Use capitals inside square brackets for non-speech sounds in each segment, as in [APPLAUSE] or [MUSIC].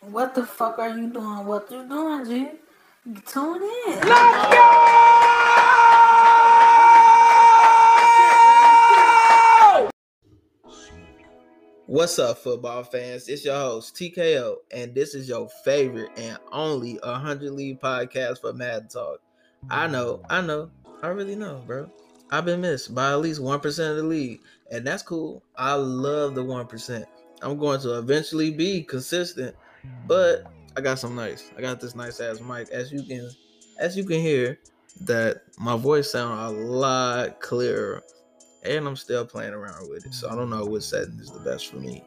What the fuck are you doing? What you doing, G? Tune in. Let's go! What's up, football fans? It's your host, TKO, and this is your favorite and only 100 League podcast for Mad Talk. I know, I know, I really know, bro. I've been missed by at least 1% of the league, and that's cool. I love the 1%. I'm going to eventually be consistent, but I got some nice. I got this nice ass mic. As you can as you can hear, that my voice sound a lot clearer and I'm still playing around with it. So I don't know which setting is the best for me.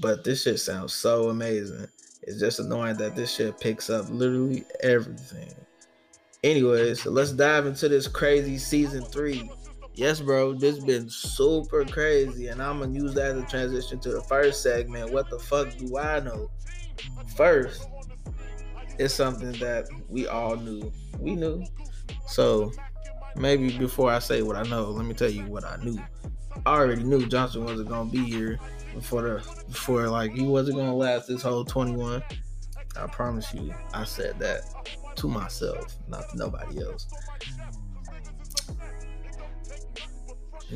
But this shit sounds so amazing. It's just annoying that this shit picks up literally everything. Anyways, so let's dive into this crazy season three. Yes, bro, this been super crazy, and I'm gonna use that as a transition to the first segment. What the fuck do I know? First, it's something that we all knew. We knew. So maybe before I say what I know, let me tell you what I knew. I already knew Johnson wasn't gonna be here before the before like he wasn't gonna last this whole 21. I promise you, I said that to myself, not to nobody else.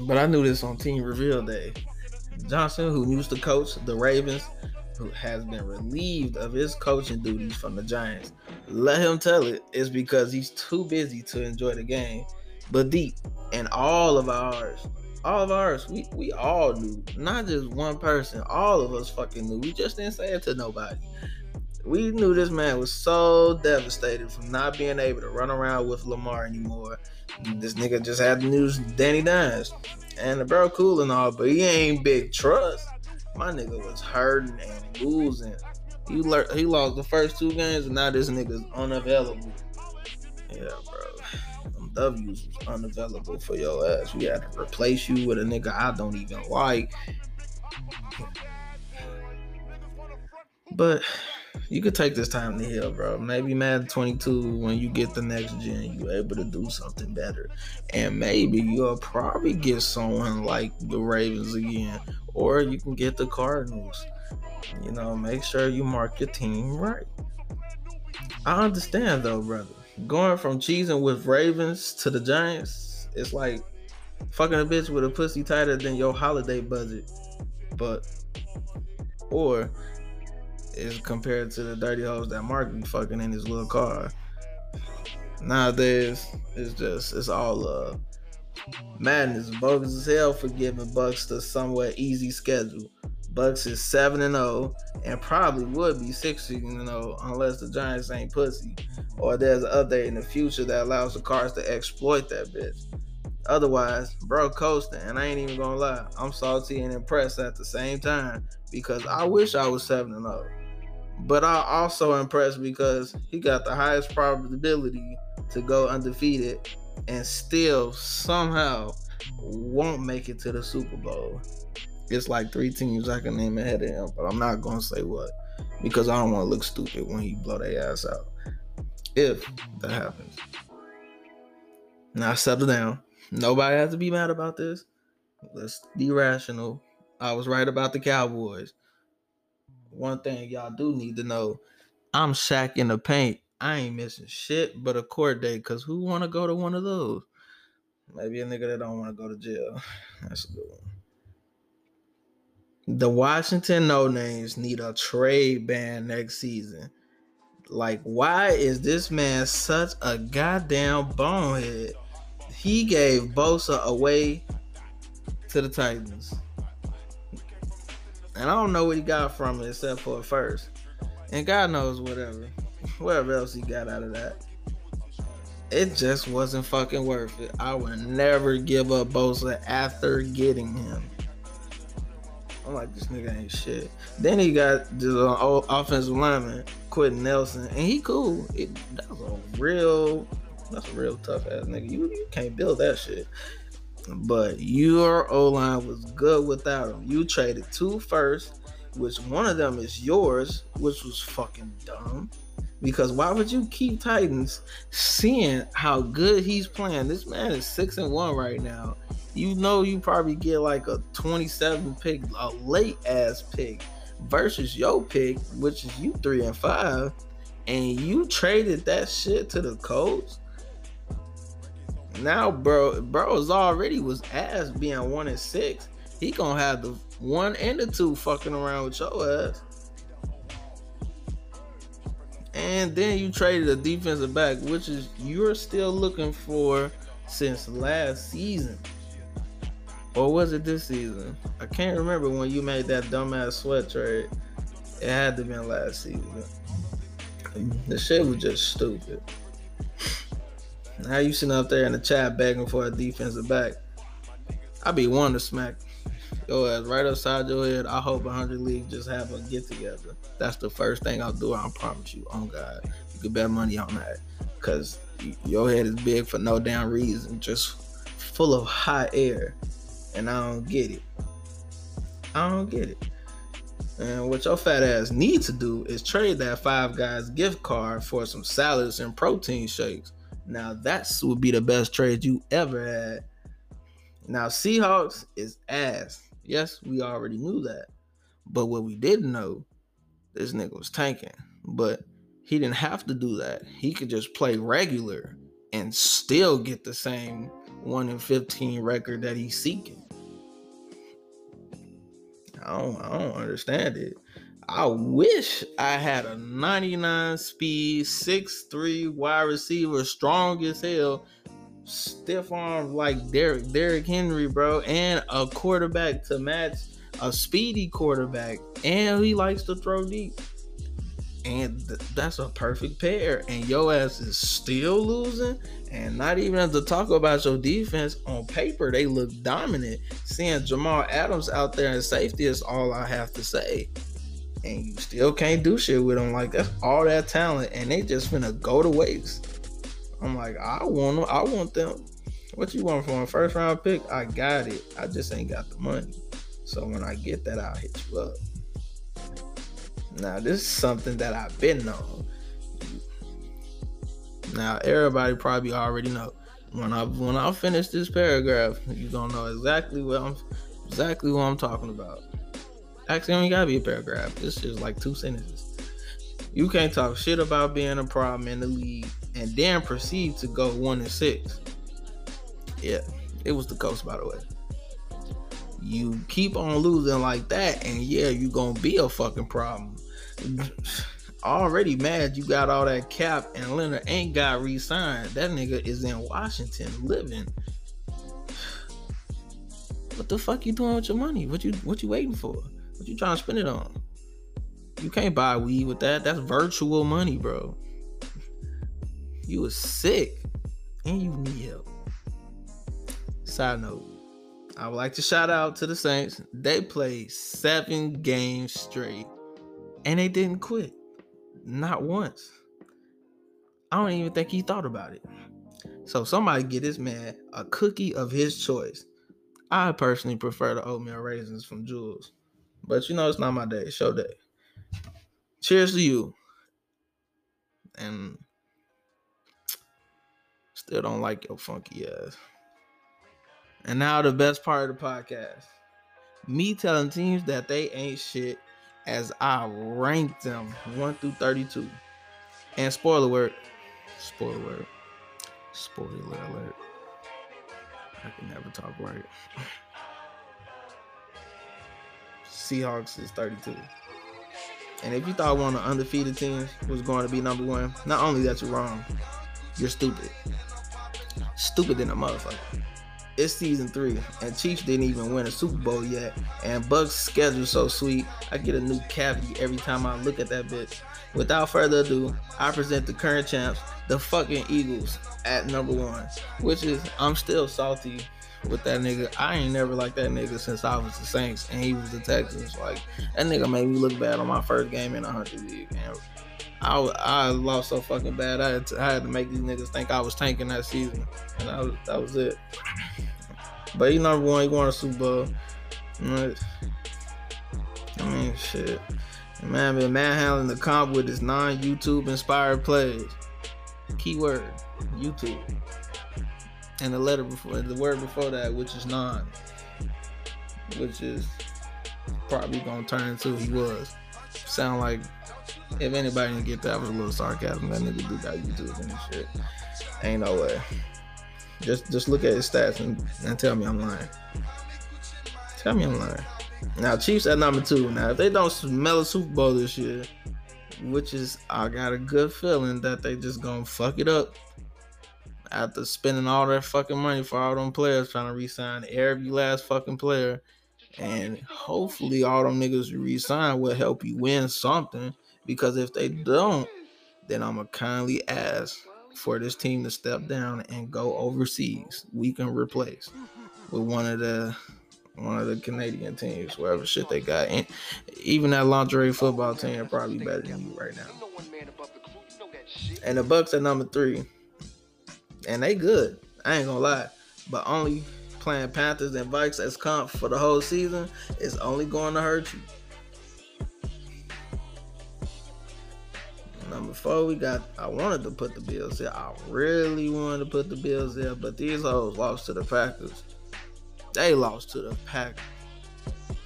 But I knew this on team reveal day. Johnson, who used to coach the Ravens, who has been relieved of his coaching duties from the Giants, let him tell it, it's because he's too busy to enjoy the game but deep. And all of ours, all of ours, we, we all knew. Not just one person. All of us fucking knew. We just didn't say it to nobody. We knew this man was so devastated from not being able to run around with Lamar anymore. This nigga just had the news Danny Dimes. And the bro cool and all, but he ain't big trust. My nigga was hurting and losing. He, le- he lost the first two games and now this nigga's unavailable. Yeah, bro. Them W's was unavailable for your ass. We had to replace you with a nigga I don't even like. But you could take this time to heal, bro. Maybe Madden 22, when you get the next gen, you're able to do something better. And maybe you'll probably get someone like the Ravens again. Or you can get the Cardinals. You know, make sure you mark your team right. I understand though, brother. Going from cheesing with Ravens to the Giants, it's like fucking a bitch with a pussy tighter than your holiday budget. But or is compared to the dirty hoes that Mark be fucking in his little car. Nowadays, it's just it's all love. Madness bogus as hell for giving Bucks the somewhat easy schedule. Bucks is seven and zero, and probably would be sixteen and zero unless the Giants ain't pussy, or there's an update in the future that allows the Cards to exploit that bitch. Otherwise, bro, coasting, and I ain't even gonna lie, I'm salty and impressed at the same time because I wish I was seven and zero. But I also impressed because he got the highest probability to go undefeated and still somehow won't make it to the Super Bowl. It's like three teams I can name ahead of him, but I'm not gonna say what because I don't want to look stupid when he blow their ass out. If that happens. Now settle down. Nobody has to be mad about this. Let's be rational. I was right about the Cowboys. One thing y'all do need to know, I'm sacking the paint. I ain't missing shit but a court date. Cause who wanna go to one of those? Maybe a nigga that don't want to go to jail. [SIGHS] That's a good one. The Washington No Names need a trade ban next season. Like, why is this man such a goddamn bonehead? He gave Bosa away to the Titans. And I don't know what he got from it except for first. And God knows whatever. [LAUGHS] Whatever else he got out of that. It just wasn't fucking worth it. I would never give up Bosa after getting him. I'm like, this nigga ain't shit. Then he got old offensive lineman, Quenton Nelson, and he cool. It, that was a real, that's a real tough ass nigga. You, you can't build that shit. But your O line was good without him. You traded two first, which one of them is yours, which was fucking dumb. Because why would you keep Titans seeing how good he's playing? This man is six and one right now. You know you probably get like a 27 pick, a late ass pick versus your pick, which is you three and five, and you traded that shit to the Colts. Now, bro, bro's already was ass being one and six. He gonna have the one and the two fucking around with your ass. And then you traded a defensive back, which is you're still looking for since last season. Or was it this season? I can't remember when you made that dumbass sweat trade. It had to been last season. The shit was just stupid. Now you sitting up there in the chat begging for a defensive back. I be one to smack your ass right upside your head. I hope 100 League just have a get together. That's the first thing I'll do. I promise you. Oh God, you can bet money on that. Cause your head is big for no damn reason, just full of hot air, and I don't get it. I don't get it. And what your fat ass need to do is trade that Five Guys gift card for some salads and protein shakes. Now that's would be the best trade you ever had. Now Seahawks is ass. Yes, we already knew that. But what we didn't know, this nigga was tanking. But he didn't have to do that. He could just play regular and still get the same 1 in 15 record that he's seeking. I don't, I don't understand it. I wish I had a 99 speed, 6'3 wide receiver, strong as hell, stiff arm like Derek Derrick Henry, bro, and a quarterback to match a speedy quarterback, and he likes to throw deep. And th- that's a perfect pair. And your ass is still losing, and not even to talk about your defense on paper, they look dominant. Seeing Jamal Adams out there in safety is all I have to say and you still can't do shit with them. Like that's all that talent, and they just finna go to waste. I'm like, I want them. I want them. What you want from a first round pick? I got it. I just ain't got the money. So when I get that, I'll hit you up. Now this is something that I've been on. Now everybody probably already know. When I when I finish this paragraph, you gonna know exactly what I'm exactly what I'm talking about. Actually, only gotta be a paragraph. This is like two sentences. You can't talk shit about being a problem in the league and then proceed to go one and six. Yeah, it was the coast, by the way. You keep on losing like that, and yeah, you gonna be a fucking problem. [LAUGHS] Already mad you got all that cap and Leonard ain't got re-signed. That nigga is in Washington living. [SIGHS] What the fuck you doing with your money? What you what you waiting for? You trying to spend it on? You can't buy weed with that. That's virtual money, bro. You was sick and you need help. Side note, I would like to shout out to the Saints. They played seven games straight and they didn't quit. Not once. I don't even think he thought about it. So somebody get this man a cookie of his choice. I personally prefer the oatmeal raisins from Jules. But you know, it's not my day. Show day. Cheers to you. And still don't like your funky ass. And now the best part of the podcast. Me telling teams that they ain't shit as I rank them 1 through 32. And spoiler alert. Spoiler alert. Spoiler alert. I can never talk right. [LAUGHS] Seahawks is 32. And if you thought one of the undefeated teams was going to be number one, not only that you're wrong, you're stupid. Stupid than a motherfucker. It's season three, and Chiefs didn't even win a Super Bowl yet. And Bucks' schedule so sweet, I get a new cavity every time I look at that bitch. Without further ado, I present the current champs, the fucking Eagles, at number one. Which is, I'm still salty with that nigga. I ain't never liked that nigga since I was the Saints and he was the Texans. Like that nigga made me look bad on my first game in a hundred league. And I, I lost so fucking bad. I had, to, I had to make these niggas think I was tanking that season, and that was that was it. But he number one. He won a Super Bowl. I mean, shit. Man, been manhandling the comp with his non-YouTube inspired plays. Keyword, YouTube and the letter before the word before that, which is non, which is probably gonna turn into he was. Sound like if anybody didn't get that was a little sarcasm. That nigga do got YouTube and shit. Ain't no way. Just just look at his stats and, and tell me I'm lying. Tell me I'm lying. Now Chiefs at number two. Now if they don't smell a Super Bowl this year, which is I got a good feeling that they just gonna fuck it up after spending all that fucking money for all them players trying to re-sign every last fucking player. And hopefully all them niggas you re-sign will help you win something. Because if they don't, then I'ma kindly ask for this team to step down and go overseas. We can replace with one of the one of the Canadian teams, whatever shit they got. And even that lingerie football team are probably better than you right now. And the Bucks at number three. And they good. I ain't gonna lie. But only playing Panthers and Vikes as comp for the whole season is only going to hurt you. Number four, we got. I wanted to put the Bills there. I really wanted to put the Bills there, but these hoes lost to the Packers. They lost to the Packers.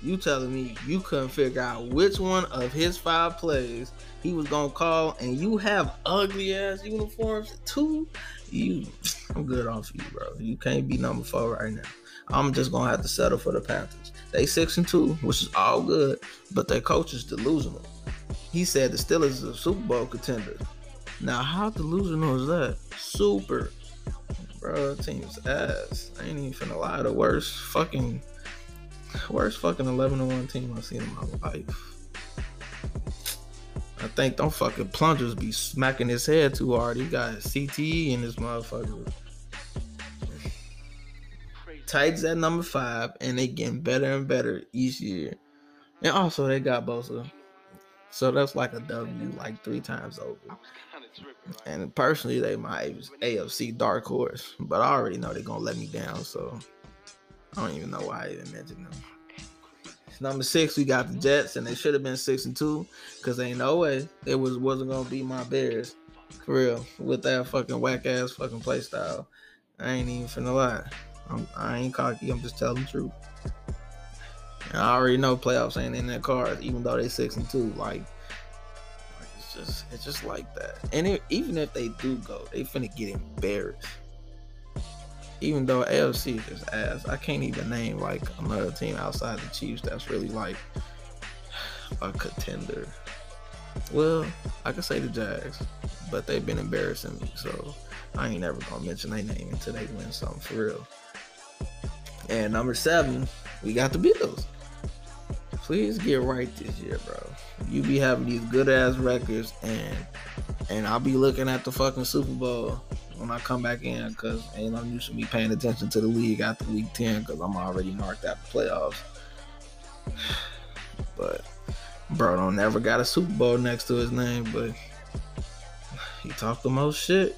You telling me you couldn't figure out which one of his five plays he was gonna call, and you have ugly ass uniforms too? You, I'm good off you, bro. You can't be number four right now. I'm just gonna have to settle for the Panthers. They six and two, which is all good, but their coach is delusional. He said the Steelers is a Super Bowl contender. Now, how delusional is that? Super. Bro, team's ass. I ain't even finna lie. The worst fucking, worst fucking 11 1 team I've seen in my life. I think don't fucking plungers be smacking his head too hard. He got CTE in this motherfucker. Titans at number five, and they getting better and better each year. And also they got Bosa. So that's like a W like three times over. And personally, they my AFC dark horse, but I already know they're gonna let me down, so I don't even know why I even mentioned them. Number six, we got the Jets, and they should have been six and two, cause ain't no way it was wasn't gonna be my Bears, for real, with that fucking whack ass fucking play style. I ain't even finna lie. I'm, I ain't cocky. I'm just telling the truth. And I already know playoffs ain't in their cards, even though they six and two. Like, it's just it's just like that. And it, even if they do go, they finna get embarrassed. Even though AFC is just ass, I can't even name like another team outside the Chiefs that's really like a contender. Well, I could say the Jags, but they've been embarrassing me, so I ain't never gonna mention their name until they win something for real. And number seven, we got the Bills. Please get right this year, bro. You be having these good ass records, and and I'll be looking at the fucking Super Bowl when I come back in because ain't no use for me paying attention to the league after week 10 because I'm already marked out the playoffs. [SIGHS] But bro don't never got a Super Bowl next to his name, but [SIGHS] he talked the most shit.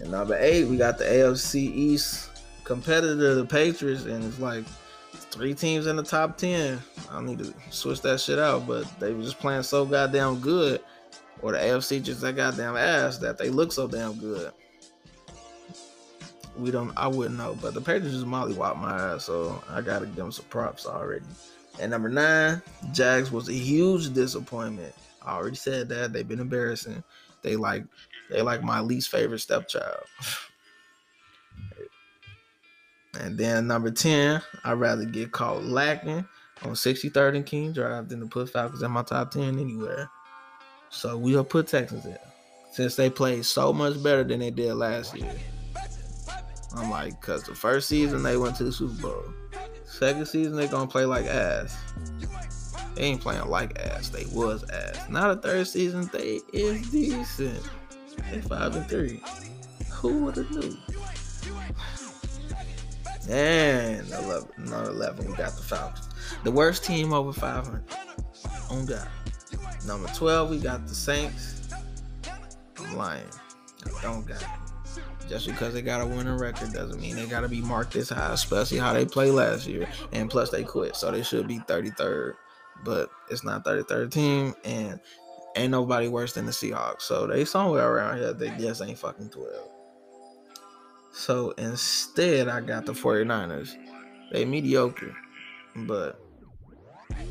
And number eight, we got the AFC East competitor, the Patriots, and it's like three teams in the top ten. I need to switch that shit out, but they were just playing so goddamn good, or the AFC just that goddamn ass that they look so damn good. We don't, I wouldn't know, but the Patriots just mollywop my ass, so I gotta give them some props already. And number nine, Jags was a huge disappointment. I already said that they've been embarrassing. They like, they like my least favorite stepchild. [SIGHS] And then number 10, I'd rather get caught lacking on 63rd and King Drive than to put Falcons in my top 10 anywhere. So we'll put Texans in. Since they played so much better than they did last year. I'm like, because the first season they went to the Super Bowl. Second season they gonna play like ass. They ain't playing like ass. They was ass. Now the third season they is decent. They five and three. Who would have knew? And 11, number 11, we got the Falcons. The worst team over 500. On God. Number 12, we got the Saints. I'm lying. I don't got it. Just because they got a winning record doesn't mean they got to be marked this high, especially how they played last year. And plus, they quit, so they should be 33rd. But it's not 33rd team, and ain't nobody worse than the Seahawks. So they somewhere around here. They just ain't fucking 12. So instead, I got the 49ers. They mediocre, but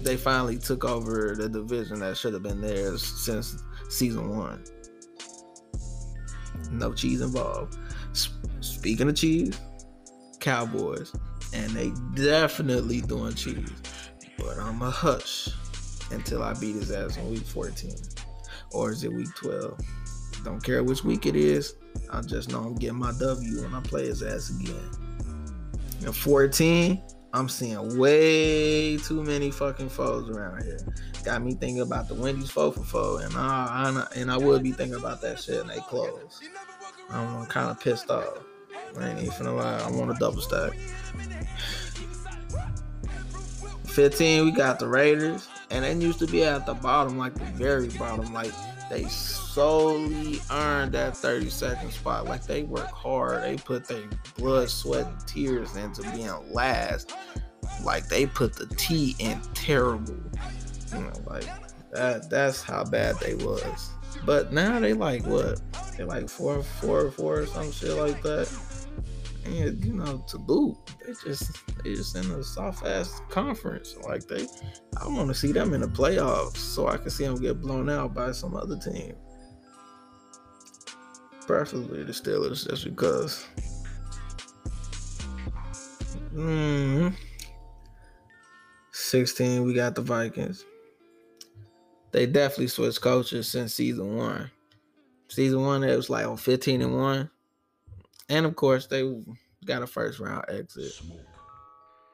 they finally took over the division that should have been theirs since season one. No cheese involved. Speaking of cheese, Cowboys, and they definitely doing cheese. But I'm a hush until I beat his ass in week 14. Or is it week 12? Don't care which week it is. I just know I'm getting my W when I play his ass again. In 14, I'm seeing way too many fucking foes around here. Got me thinking about the Wendy's foe for foe, and I, I and I would be thinking about that shit and they close. I'm kind of pissed off. I ain't even finna lie. I want a double stack. 15, we got the Raiders, and they used to be at the bottom, like the very bottom, like they solely earned that 30 second spot. Like they work hard, they put their blood, sweat, and tears into being last. Like they put the T in terrible. You know, like that. That's how bad they was. But now they like what? They like four, four, four, or some shit like that. And you know, to boot, they just they just in a soft ass conference. Like they, I want to see them in the playoffs so I can see them get blown out by some other team. Preferably the Steelers, just because. Mm. 16, we got the Vikings. They definitely switched coaches since season one. Season one, it was like on 15 and 1. And of course, they got a first round exit.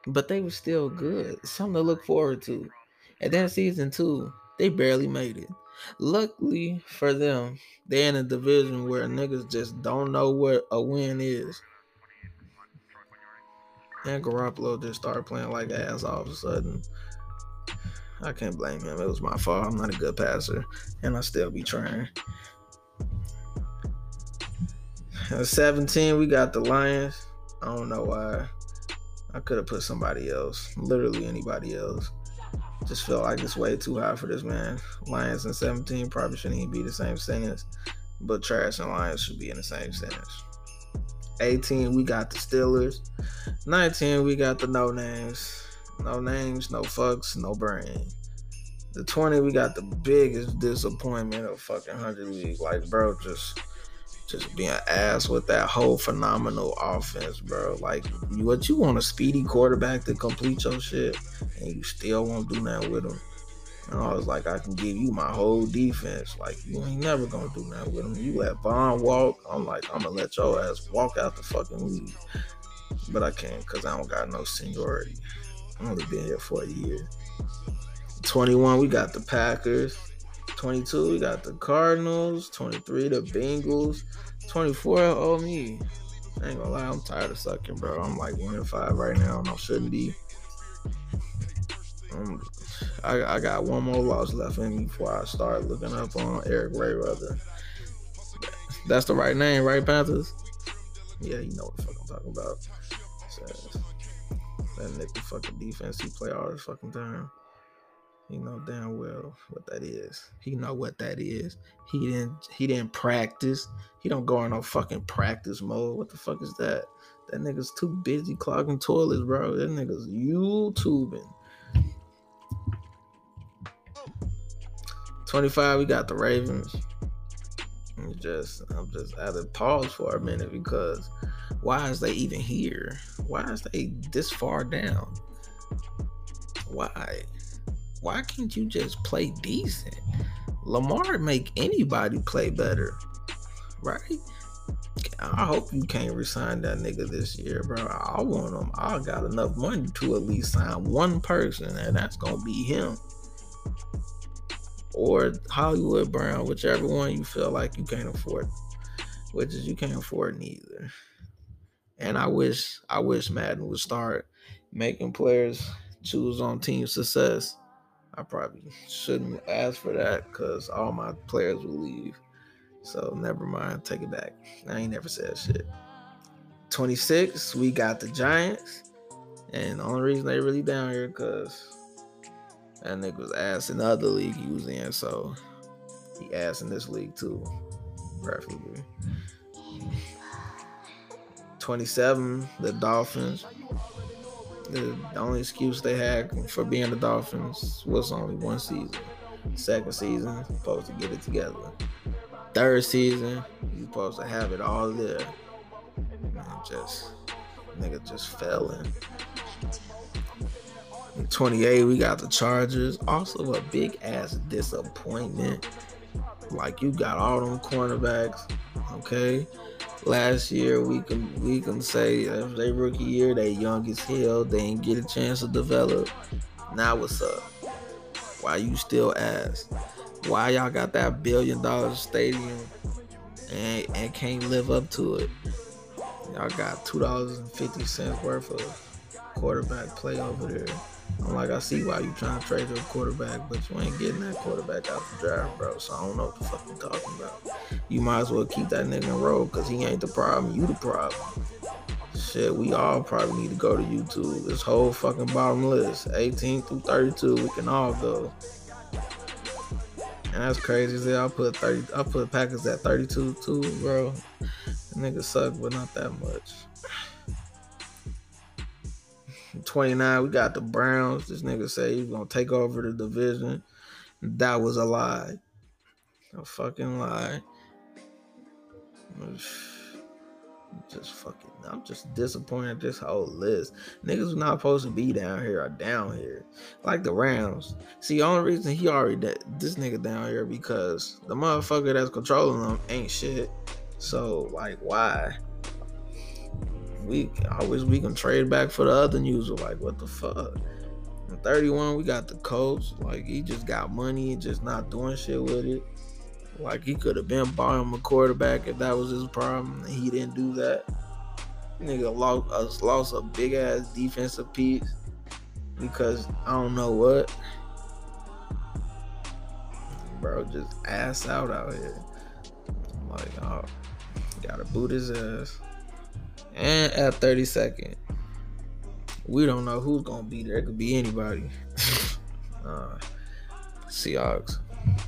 But they were still good. Something to look forward to. And then season two, they barely made it. Luckily for them, they're in a division where niggas just don't know what a win is. And Garoppolo just started playing like ass all of a sudden. I can't blame him. It was my fault. I'm not a good passer, and I still be trying. At 17, we got the Lions. I don't know why. I could have put somebody else, literally anybody else. Just felt like it's way too high for this man. Lions and 17 probably shouldn't even be the same sentence, but trash and Lions should be in the same sentence. 18, we got the Steelers. 19, we got the no names. No names, no fucks, no brain. The 20, we got the biggest disappointment of fucking 100 league. Like, bro, just just being ass with that whole phenomenal offense, bro. Like, what you want a speedy quarterback to complete your shit, and you still won't do that with him. And I was like, I can give you my whole defense. Like, you ain't never gonna do that with him. You let Vaughn walk. I'm like, I'm gonna let your ass walk out the fucking league. But I can't because I don't got no seniority. I've only been here for a year. 21, we got the Packers. 22, we got the Cardinals. 23, the Bengals. 24, oh me. I ain't gonna lie, I'm tired of sucking, bro. I'm like one in five right now, and I shouldn't be. Um, I, I got one more loss left in me before I start looking up on Eric Ray Rather. That's the right name, right, Panthers? Yeah, you know what the fuck I'm talking about. That nigga fucking defense he play all this fucking time. He know damn well what that is. He know what that is. He didn't he didn't practice. He don't go in no fucking practice mode. What the fuck is that? That nigga's too busy clogging toilets, bro. That nigga's YouTubing. 25, we got the Ravens. I'm just I'm just at a pause for a minute because why is they even here? Why is they this far down? Why? Why can't you just play decent? Lamar make anybody play better, right? I hope you can't resign that nigga this year, bro. I want him. I got enough money to at least sign one person, and that's gonna be him or Hollywood Brown, whichever one you feel like you can't afford, which is you can't afford neither. And I wish I wish Madden would start making players choose on team success. I probably shouldn't ask for that because all my players will leave. So never mind, take it back. I ain't never said shit. 26, we got the Giants. And the only reason they really down here because that nigga was ass in the other league he was in, so he ass in this league too, preferably. 27, the Dolphins. The, the only excuse they had for being the Dolphins was only one season. Second season, supposed to get it together. Third season, you supposed to have it all there. And just nigga just fell in. In 28, we got the Chargers. Also a big ass disappointment. Like you got all them cornerbacks. Okay. Last year we can we can say if they rookie year, they young as hell. They ain't get a chance to develop. Now what's up? Why you still ask? Why y'all got that billion dollar stadium and, and can't live up to it? Y'all got two dollars and fifty cents worth of quarterback play over there. I'm like, I see why you trying to trade your quarterback, but you ain't getting that quarterback out the draft, bro. So I don't know what the fuck you talking about. You might as well keep that nigga in road because he ain't the problem. You the problem. Shit, we all probably need to go to YouTube. This whole fucking bottom list, 18 through 32, we can all go. And that's crazy. See, I put 30, I put Packers at 32 too, bro. Nigga suck, but not that much. 29, we got the Browns. This nigga say he's gonna take over the division. That was a lie. A fucking lie. Just fucking, I'm just disappointed this whole list. Niggas not supposed to be down here are down here. Like the Rams. See, the only reason he already that this nigga down here because the motherfucker that's controlling them ain't shit. So like, why? We I we can trade back for the other user. Like, what the fuck? In 31, we got the coach. Like, he just got money and just not doing shit with it. Like, he could have been buying a quarterback if that was his problem. And he didn't do that. Nigga lost, uh, lost a big ass defensive piece because I don't know what. Bro, just ass out out here. Like, oh, gotta boot his ass. And at 32nd, we don't know who's gonna be there. It could be anybody. [LAUGHS] uh, Seahawks.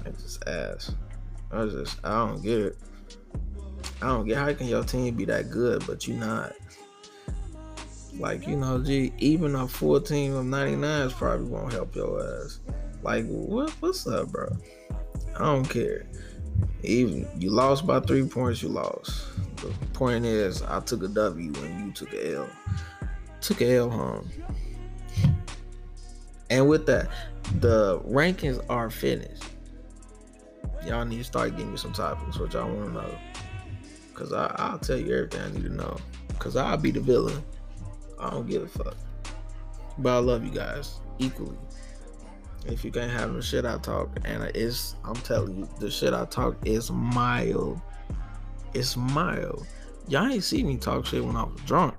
I just ass. I just I don't get it. I don't get how can your team be that good, but you're not. Like, you know, gee, even a full team of 99s probably won't help your ass. Like, what what's up, bro? I don't care. Even you lost by three points, you lost. The point is, I took a W and you took a L. Took a L home. And with that, the rankings are finished. Y'all need to start getting me some topics, which I want to know. Cause I, I'll tell you everything I need to know. Cause I'll be the villain. I don't give a fuck. But I love you guys equally. If you can't have the shit I talk, and it's I'm telling you, the shit I talk is mild. It's mild. Y'all ain't see me talk shit when I was drunk.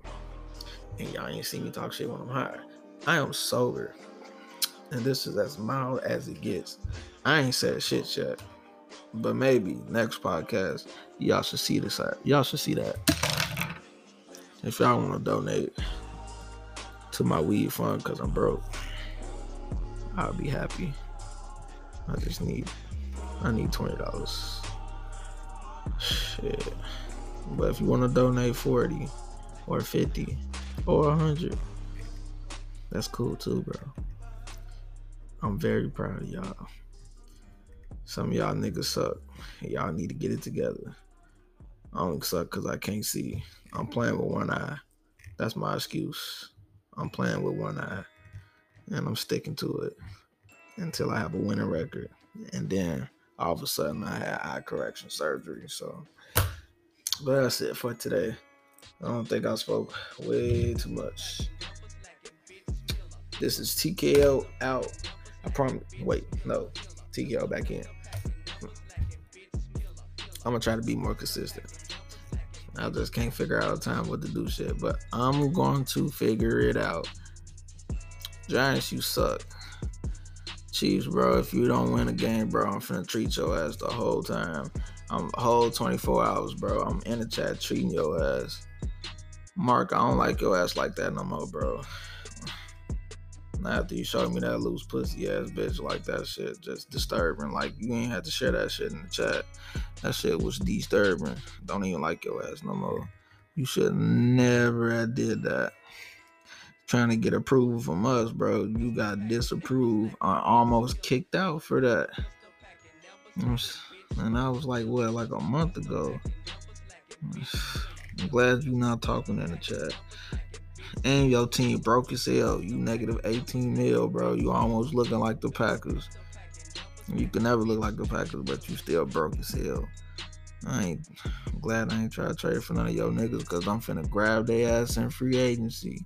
And y'all ain't see me talk shit when I'm high. I am sober. And this is as mild as it gets. I ain't said shit yet. But maybe next podcast, y'all should see this. Y'all should see that. If y'all want to donate to my weed fund because I'm broke, I'll be happy. I just need, I need twenty dollars. Shit. But if you want to donate forty, or fifty, or a hundred, that's cool too, bro. I'm very proud of y'all. Some y'all niggas suck. Y'all need to get it together. I don't suck because I can't see. I'm playing with one eye. That's my excuse. I'm playing with one eye. And I'm sticking to it until I have a winning record. And then all of a sudden I had eye correction surgery. So but that's it for today. I don't think I spoke way too much. This is TKO out. I promise. Wait, no. TKO back in. I'm gonna try to be more consistent. I just can't figure out time what to do shit, but I'm going to figure it out. Giants, you suck. Chiefs, bro, if you don't win a game, bro, I'm finna treat your ass the whole time. I'm whole 24 hours, bro. I'm in the chat treating your ass. Mark, I don't like your ass like that no more, bro. After you showed me that loose pussy ass bitch like that shit just disturbing. Like you ain't have to share that shit in the chat. That shit was disturbing. Don't even like your ass no more. You should never have did that. Trying to get approval from us, bro. You got disapproved, or almost kicked out for that. And I was like, what, like a month ago. I'm glad you're not talking in the chat. And your team broke as hell. You negative 18 mil, bro. You almost looking like the Packers. You can never look like the Packers, but you still broke as hell. I ain't I'm glad I ain't try to trade for none of your niggas because I'm finna grab their ass in free agency.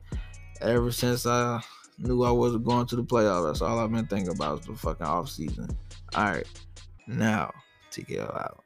Ever since I knew I wasn't going to the playoffs, that's all I've been thinking about is the fucking off season. All right, now TKO out.